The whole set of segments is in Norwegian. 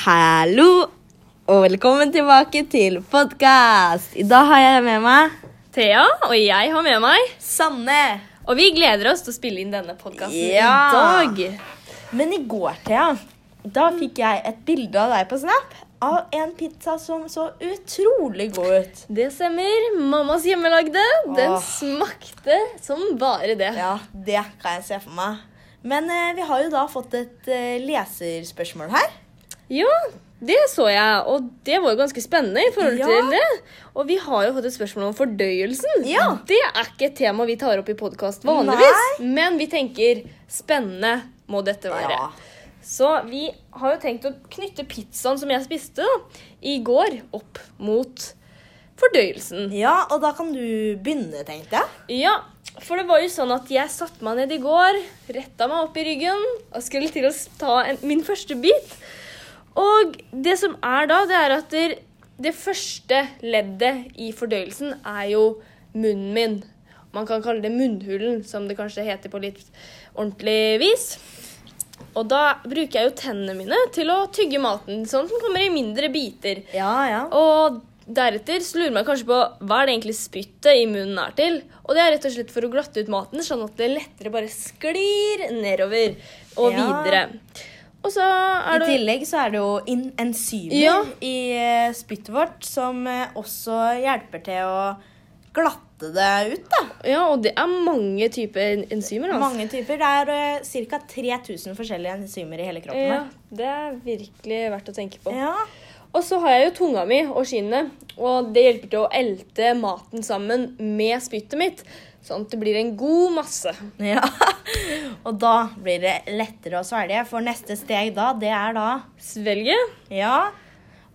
Hallo, og velkommen tilbake til podkast. I dag har jeg med meg Thea, og jeg har med meg Sanne. Og vi gleder oss til å spille inn denne podkasten Ja. i dag. Men i går, Thea, da fikk jeg et bilde av deg på Snap av en pizza som så utrolig god ut. Det stemmer. Mammas hjemmelagde. Den Åh. smakte som bare det. Ja, det kan jeg se for meg. Men eh, vi har jo da fått et eh, leserspørsmål her. Ja, det så jeg, og det var jo ganske spennende i forhold Ja. til det. Og vi har jo fått et spørsmål om fordøyelsen. Ja. Det er ikke et tema vi tar opp i podkast vanligvis, men vi tenker spennende må dette være. Ja. Så vi har jo tenkt å knytte pizzaen som jeg spiste da, i går, opp mot fordøyelsen. Ja, og da kan du begynne, tenkte jeg. Ja, for det var jo sånn at jeg satte meg ned i går, retta meg opp i ryggen og skulle til å ta en, min første bit. Og det som er da, det er at det, første leddet i fordøyelsen er jo munnen min. Man kan kalle det munnhulen, som det kanskje heter på litt ordentlig vis. Og da bruker jeg jo tennene mine til å tygge maten, sånn at den kommer i mindre biter. Ja, ja. Og deretter så lurer man kanskje på hva er det egentlig spyttet i munnen er til. Og det er rett og slett for å glatte ut maten, sånn at det lettere bare sklir nedover og Ja. videre. Og så I er det tillegg så er det jo in enzymer Ja. i eh, spyttet vårt som eh, også hjelper til å glatte det ut, da. Ja, og det er mange typer enzymer. Altså. Mange typer. Det er uh, ca. 3000 forskjellige enzymer i hele kroppen. Ja, det er virkelig verdt å tenke på. Ja. Og så har jeg jo tunga mi og skinnet, og det hjelper til å elte maten sammen med spyttet mitt. Sånn at det blir en god masse. ja. Og da blir det lettere å svelge, for neste steg da, det er da Svelge. Ja.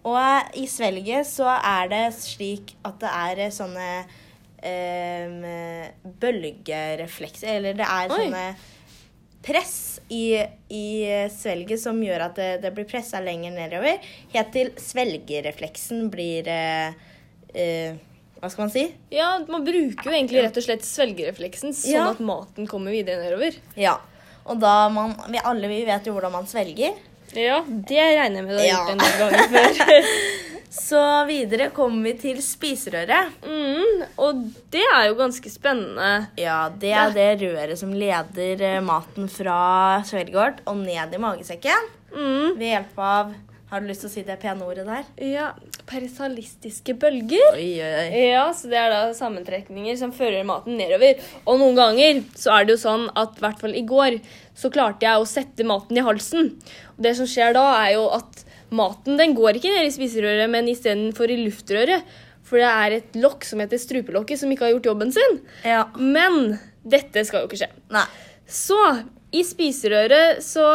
Og i svelget så er det slik at det er sånne eh, bølgereflekser, eller det er Oi. sånne press i, i svelget som gjør at det, det blir pressa lenger nedover, helt til svelgerefleksen blir eh, eh, Hva skal man si? Ja, man bruker jo egentlig rett og slett svelgerefleksen sånn Ja. at maten kommer videre nedover. Ja. Og da man vi Alle vi vet jo hvordan man svelger. Ja, det regner jeg med du har gjort en del ganger før. Så videre kommer vi til spiserøret. mm, og det er jo ganske spennende. Ja, det er det røret som leder eh, maten fra svelgård og ned i magesekken. Mm, Ved hjelp av Har du lyst til å si det pene ordet der? ja, perisalistiske bølger. Oi, oi, oi. Ja, så det er da sammentrekninger som fører maten nedover. Og noen ganger så er det jo sånn at i hvert fall i går så klarte jeg å sette maten i halsen. Og det som skjer da, er jo at maten den går ikke ned i spiserøret, men istedenfor i luftrøret. For det er et lokk som heter strupelokket, som ikke har gjort jobben sin. Ja. Men dette skal jo ikke skje. Nei. Så i spiserøret så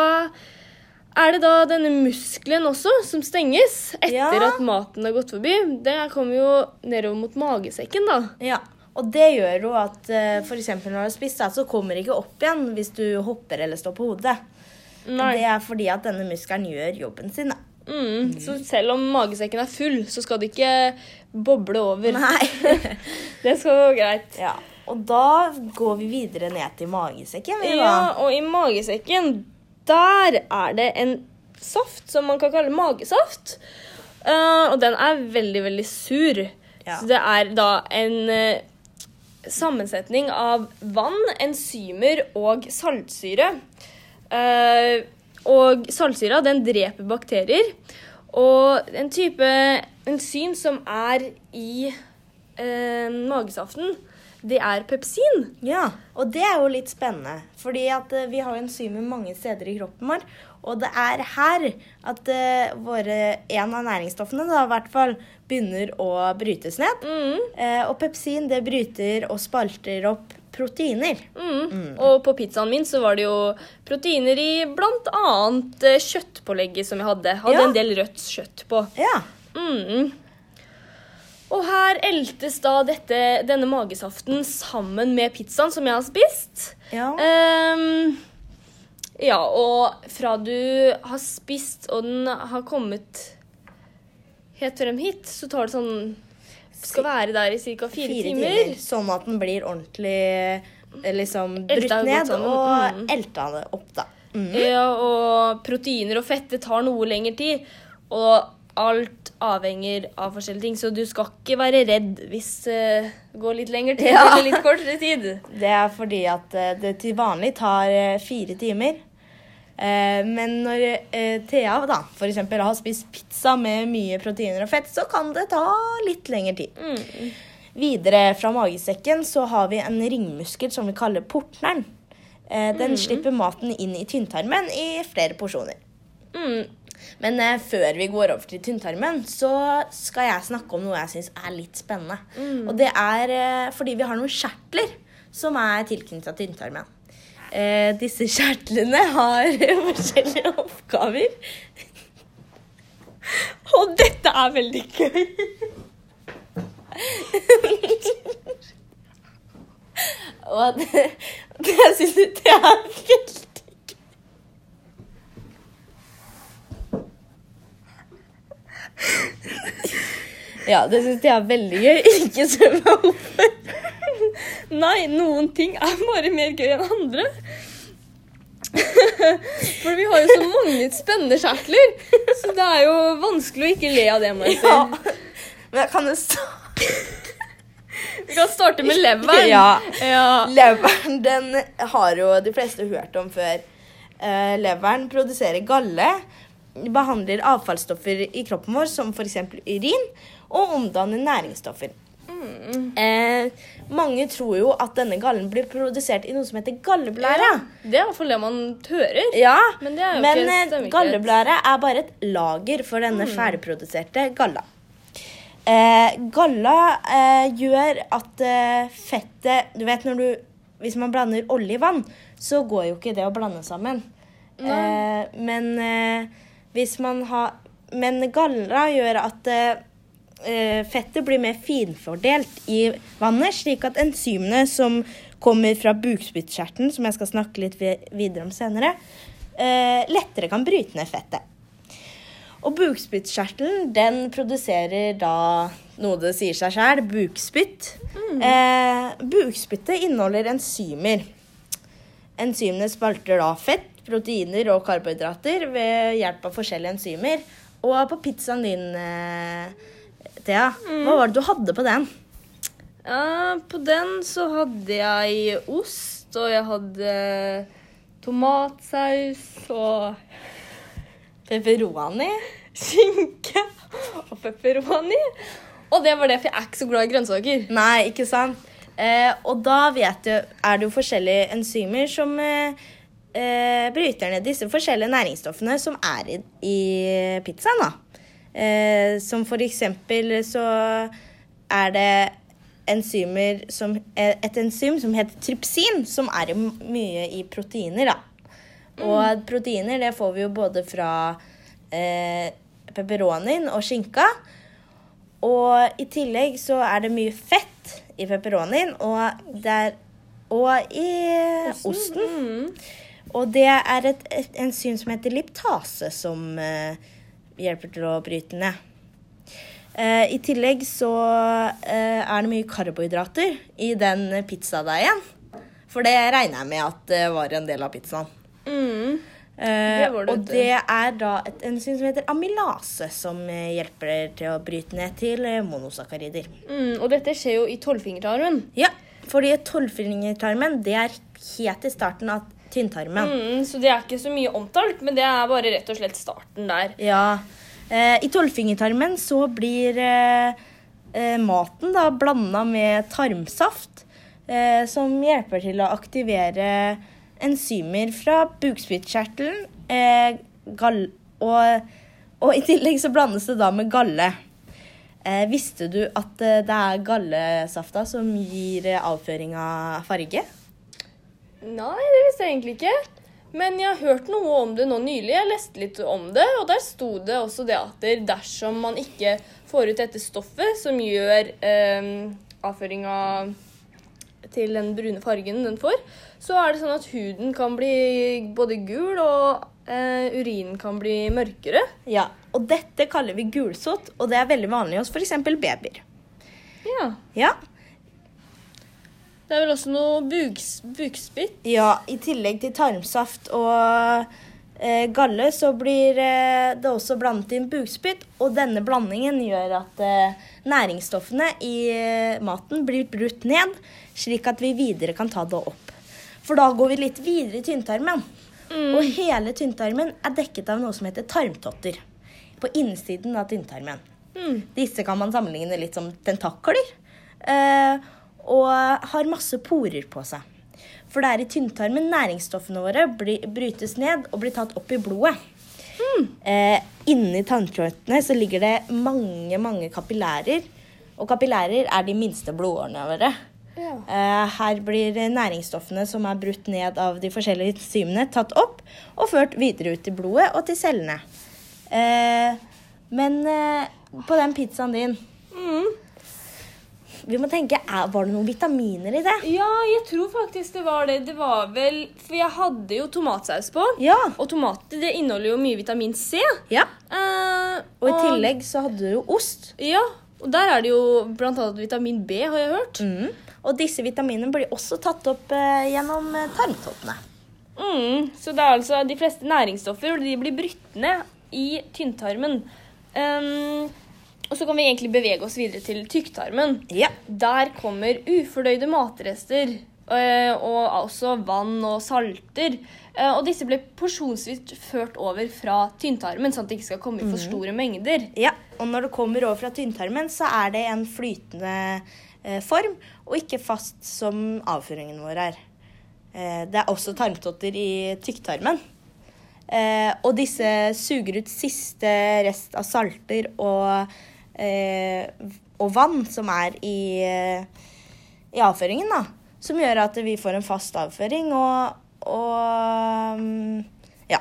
er det da denne muskelen også som stenges etter Ja. at maten har gått forbi. Det kommer jo nedover mot magesekken, da. Ja. Og det gjør jo at uh, f.eks. når du har spist, så kommer det ikke opp igjen hvis du hopper eller står på hodet. Nei. Det er fordi at denne muskelen gjør jobben sin. da. Mm, så selv om magesekken er full, så skal det ikke boble over. Nei. Det skal gå greit. ja. Og da går vi videre ned til magesekken. Vi, Ja, og i magesekken, der er det en saft som man kan kalle magesaft. Uh, og den er veldig, veldig sur. Ja. Så det er da en uh, sammensetning av vann, enzymer og saltsyre. Eh, og saltsyra, den dreper bakterier. Og en type enzym som er i eh, magesaften, det er pepsin. Ja, og det er jo litt spennende. Fordi at eh, vi har enzymer mange steder i kroppen vår. Og det er her at eh, våre, en av næringsstoffene da, i hvert fall begynner å brytes ned. Mm. Eh, og pepsin det bryter og spalter opp proteiner. Mm. Og på pizzaen min så var det jo proteiner i annet eh, kjøttpålegget som jeg hadde. Hadde Ja. en del rødt kjøtt på. Ja. Mm. Og her eltes da dette, denne magesaften sammen med pizzaen som jeg har spist. Ja. Um, ja, og fra du har spist og den har kommet helt frem hit, så tar det sånn Skal være der i ca. fire, Fire timer. timer. Sånn at den blir ordentlig eh, liksom brutt ned sammen. og Mm. elta det opp, da. Mm. Ja, og proteiner og fette tar noe lengre tid. Og alt avhenger av forskjellige ting, så du skal ikke være redd hvis eh, det går litt lengre tid Ja. eller litt kortere tid. Det er fordi at eh, det til vanlig tar fire timer. Eh, Men når eh, Thea da, for eksempel har spist pizza med mye proteiner og fett, så kan det ta litt lengre tid. Mm. Videre fra magesekken så har vi en ringmuskel som vi kaller portneren. Eh, Den slipper maten inn i tynntarmen i flere porsjoner. Mm. Men eh, før vi går over til tynntarmen, så skal jeg snakke om noe jeg syns er litt spennende. Og det er eh, fordi vi har noen kjertler som er tilknyttet tynntarmen. Eh, disse kjertlene har forskjellige oppgaver. Og dette er veldig gøy. Og det, det jeg syns det er veldig gøy. Ja, det syns jeg er veldig gøy. Ikke meg hvorfor. Nei, noen ting er bare mer gøy enn andre. For vi har jo så mange spennende kjertler, så det er jo vanskelig å ikke le av det. må jeg si. Ja. Men jeg kan jo Vi kan starte med leveren. Ja. ja. Leveren den har jo de fleste hørt om før. Uh, leveren produserer galle, behandler avfallsstoffer i kroppen vår, som f.eks. urin, og omdanner næringsstoffer. Eh, mange tror jo at denne gallen blir produsert i noe som heter galleblære. Det er iallfall det man hører. Ja, Men men eh, galleblære er bare et lager for denne ferdigproduserte galla. Eh, galla eh, gjør at eh, fettet Du vet når du Hvis man blander olje i vann, så går jo ikke det å blande sammen. Eh, men hvis man har Men galla gjør at fettet blir mer finfordelt i vannet, slik at enzymene som kommer fra bukspyttkjertelen, som jeg skal snakke litt videre om senere, eh, lettere kan bryte ned fettet. Og bukspyttkjertelen den produserer da noe det sier seg sjøl, bukspytt. Eh, bukspyttet inneholder enzymer. Enzymene spalter da fett, proteiner og karbohydrater ved hjelp av forskjellige enzymer. Og på pizzaen din, eh, Thea, hva var det du hadde på den? Uh, på den så hadde jeg ost, og jeg hadde tomatsaus og Pepperoni? skinke og pepperoni. Og det var det, for jeg er ikke så glad i grønnsaker. Nei, ikke sant? Eh, og da vet du, er det jo forskjellige enzymer som eh, eh, bryter ned disse forskjellige næringsstoffene som er i, i pizzaen. da. Eh, som for eksempel så er det enzymer som eh, Et enzym som heter trypsin, som er mye i proteiner, da. Og proteiner det får vi jo både fra eh, pepperonien og skinka. Og i tillegg så er det mye fett i pepperonien og, der, og i osten. Mm. Og det er et, et enzym som heter liptase, som eh, hjelper til å bryte ned. Eh, I tillegg så eh, er det mye karbohydrater i den pizzadeigen. For det regner jeg med at det var en del av pizzaen. Mm. Eh, Det det, og det er da et enzym som heter amylase, som hjelper til å bryte ned til monosakarider. Mm. Og dette skjer jo i tolvfingertarmen. Ja, fordi tolvfingertarmen det er helt i starten av tynntarmen. Mm, så det er ikke så mye omtalt, men det er bare rett og slett starten der. Ja. Eh, I tolvfingertarmen så blir eh, eh, maten da blanda med tarmsaft, eh, som hjelper til å aktivere enzymer fra bukspyttkjertelen. Eh, og, og i tillegg så blandes det da med galle. Eh, visste du at det er gallesafta som gir avføring av farge? Nei, det visste jeg egentlig ikke. Men jeg har hørt noe om det nå nylig. Jeg leste litt om det, og der sto det også det at dersom man ikke får ut dette stoffet som gjør eh, avføringa til den brune fargen den får, så er det sånn at huden kan bli både gul, og eh, urinen kan bli mørkere. Ja. Og dette kaller vi gulsott, og det er veldig vanlig hos f.eks. babyer. Ja. Ja. Det er vel også noe buks, bukspytt. Ja, i tillegg til tarmsaft og eh, galle, så blir eh, det også blandet inn bukspytt. Og denne blandingen gjør at eh, næringsstoffene i eh, maten blir brutt ned, slik at vi videre kan ta det opp. For da går vi litt videre i tynntarmen. Og hele tynntarmen er dekket av noe som heter tarmtotter. På innsiden av tynntarmen. Mm. Disse kan man sammenligne litt som tentakler. Eh, og har masse porer på seg. For det er i tynntarmen næringsstoffene våre blir, brytes ned og blir tatt opp i blodet. Eh, inni tannkjøttene så ligger det mange, mange kapillærer. Og kapillærer er de minste blodårene våre. Ja. Eh, her blir næringsstoffene som er brutt ned av de forskjellige enzymene, tatt opp og ført videre ut i blodet og til cellene. Eh, men eh, på den pizzaen din Mm. Vi må tenke, er, Var det noen vitaminer i det? Ja, jeg tror faktisk det var det. Det var vel For jeg hadde jo tomatsaus på. Ja. Og tomater det inneholder jo mye vitamin C. ja. Eh, Og i tillegg så hadde du jo ost. Ja, og der er det jo annet vitamin B, har jeg hørt. Mm. Og disse vitaminene blir også tatt opp eh, gjennom tarmtoppene. Mm, så det er altså de fleste næringsstoffer og de blir brutt ned i tynntarmen. Um, og så kan vi egentlig bevege oss videre til tykktarmen. Ja. Der kommer ufordøyde matrester eh, og også vann og salter. Eh, og disse ble porsjonsvis ført over fra tynntarmen, sånn at det ikke skal komme i for store mengder. ja. Og når det kommer over fra tynntarmen, så er det en flytende eh, form, og ikke fast som avføringen vår er. Det er også tarmtotter i tykktarmen. Eh, og disse suger ut siste rest av salter og, og vann som er i, eh, i avføringen, da. Som gjør at vi får en fast avføring, og, og mm, ja.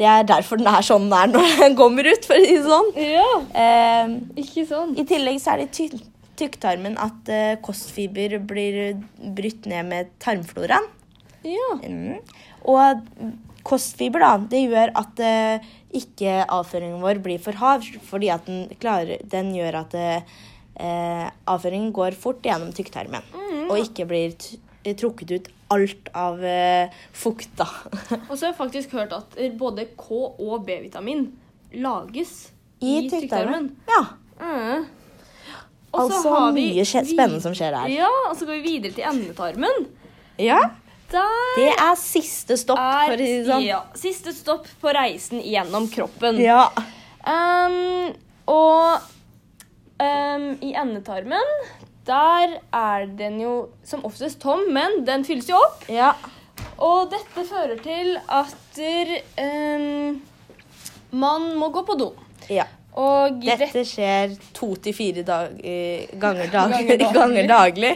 Det er derfor den er sånn den er når den kommer ut, for å si det sånn. Ja, Eh, ikke sånn. I tillegg så er det i tykktarmen at eh, kostfiber blir brytt ned med tarmfloraen. Ja. Mm. Og kostfiber da, det gjør at eh, ikke avføringen vår blir for hard, fordi at den, klarer, den gjør at eh, avføringen går fort gjennom tykktarmen, og ikke blir t trukket ut alt av eh, fukt. da. Og så har jeg faktisk hørt at både K og B-vitamin lages I, i, tykktarmen. Ja. Mm. Altså har mye vi- spennende som skjer her. Ja, og så går vi videre til endetarmen. Ja. Der Det er siste stopp, for å si det sånn. ja, siste stopp på reisen gjennom kroppen. Ja. Um, og um, i endetarmen, der er den jo som oftest tom, men den fylles jo opp. ja. Og dette fører til at um, man må gå på do. ja. Og Dette skjer to til fire dag, eh, ganger, dag, Ganger daglig. ganger daglig.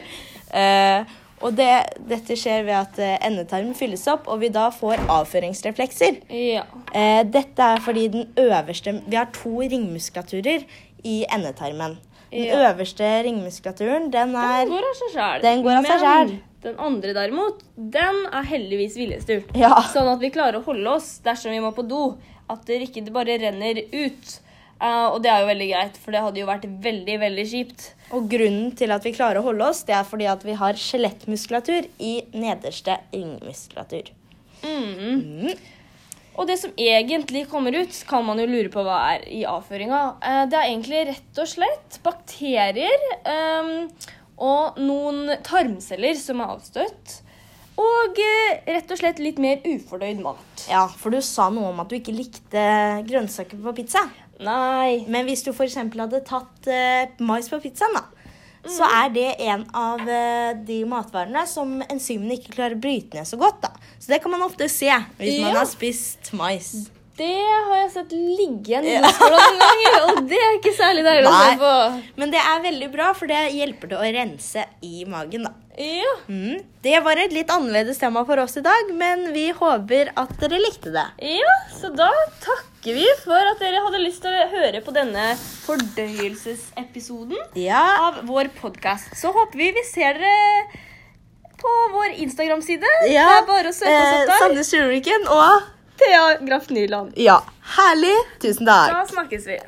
Eh, og det, dette skjer ved at eh, endetarmen fylles opp, og vi da får avføringsreflekser. Ja. Eh, dette er fordi den øverste Vi har to ringmuskulaturer i endetarmen. Den Ja. øverste ringmuskulaturen, den Den er går av seg sjæl. Den går av seg selv. Den andre derimot, den er heldigvis viljestyrt. Ja. Sånn at vi klarer å holde oss dersom vi må på do. At det ikke bare renner ut. Eh, og det er jo veldig greit, for det hadde jo vært veldig, veldig kjipt. Og grunnen til at vi klarer å holde oss, det er fordi at vi har skjelettmuskulatur i nederste ringmuskulatur. Mm. Mm. Og det som egentlig kommer ut, kan man jo lure på hva er i avføringa. Uh, det er egentlig rett og slett bakterier um, og noen tarmceller som er avstøtt. Og eh, rett og slett litt mer ufordøyd mat. Ja, for du sa noe om at du ikke likte grønnsaker på pizza. Nei. Men hvis du f.eks. hadde tatt uh, mais på pizzaen, da, så Mm. er det en av uh, de matvarene som enzymene ikke klarer å bryte ned så godt. da. Så det kan man ofte se hvis man har spist mais. Det har jeg sett ligge igjen i skåla noen ganger, og det er ikke særlig deilig å se på. Men det er veldig bra, for det hjelper til å rense i magen. da. Ja. Mm. Det var et litt annerledes tema for oss i dag, men vi håper at dere likte det. ja, så da takker vi for at dere hadde lyst til å høre på denne fordøyelsesepisoden. Ja, av vår podkast. Så håper vi vi ser dere på vår Instagram-side. ja. Det er bare å søke oss eh, opp der. Sandnes Fjordviken og Thea Graff Nyland. Ja, herlig. Tusen takk. Da snakkes vi.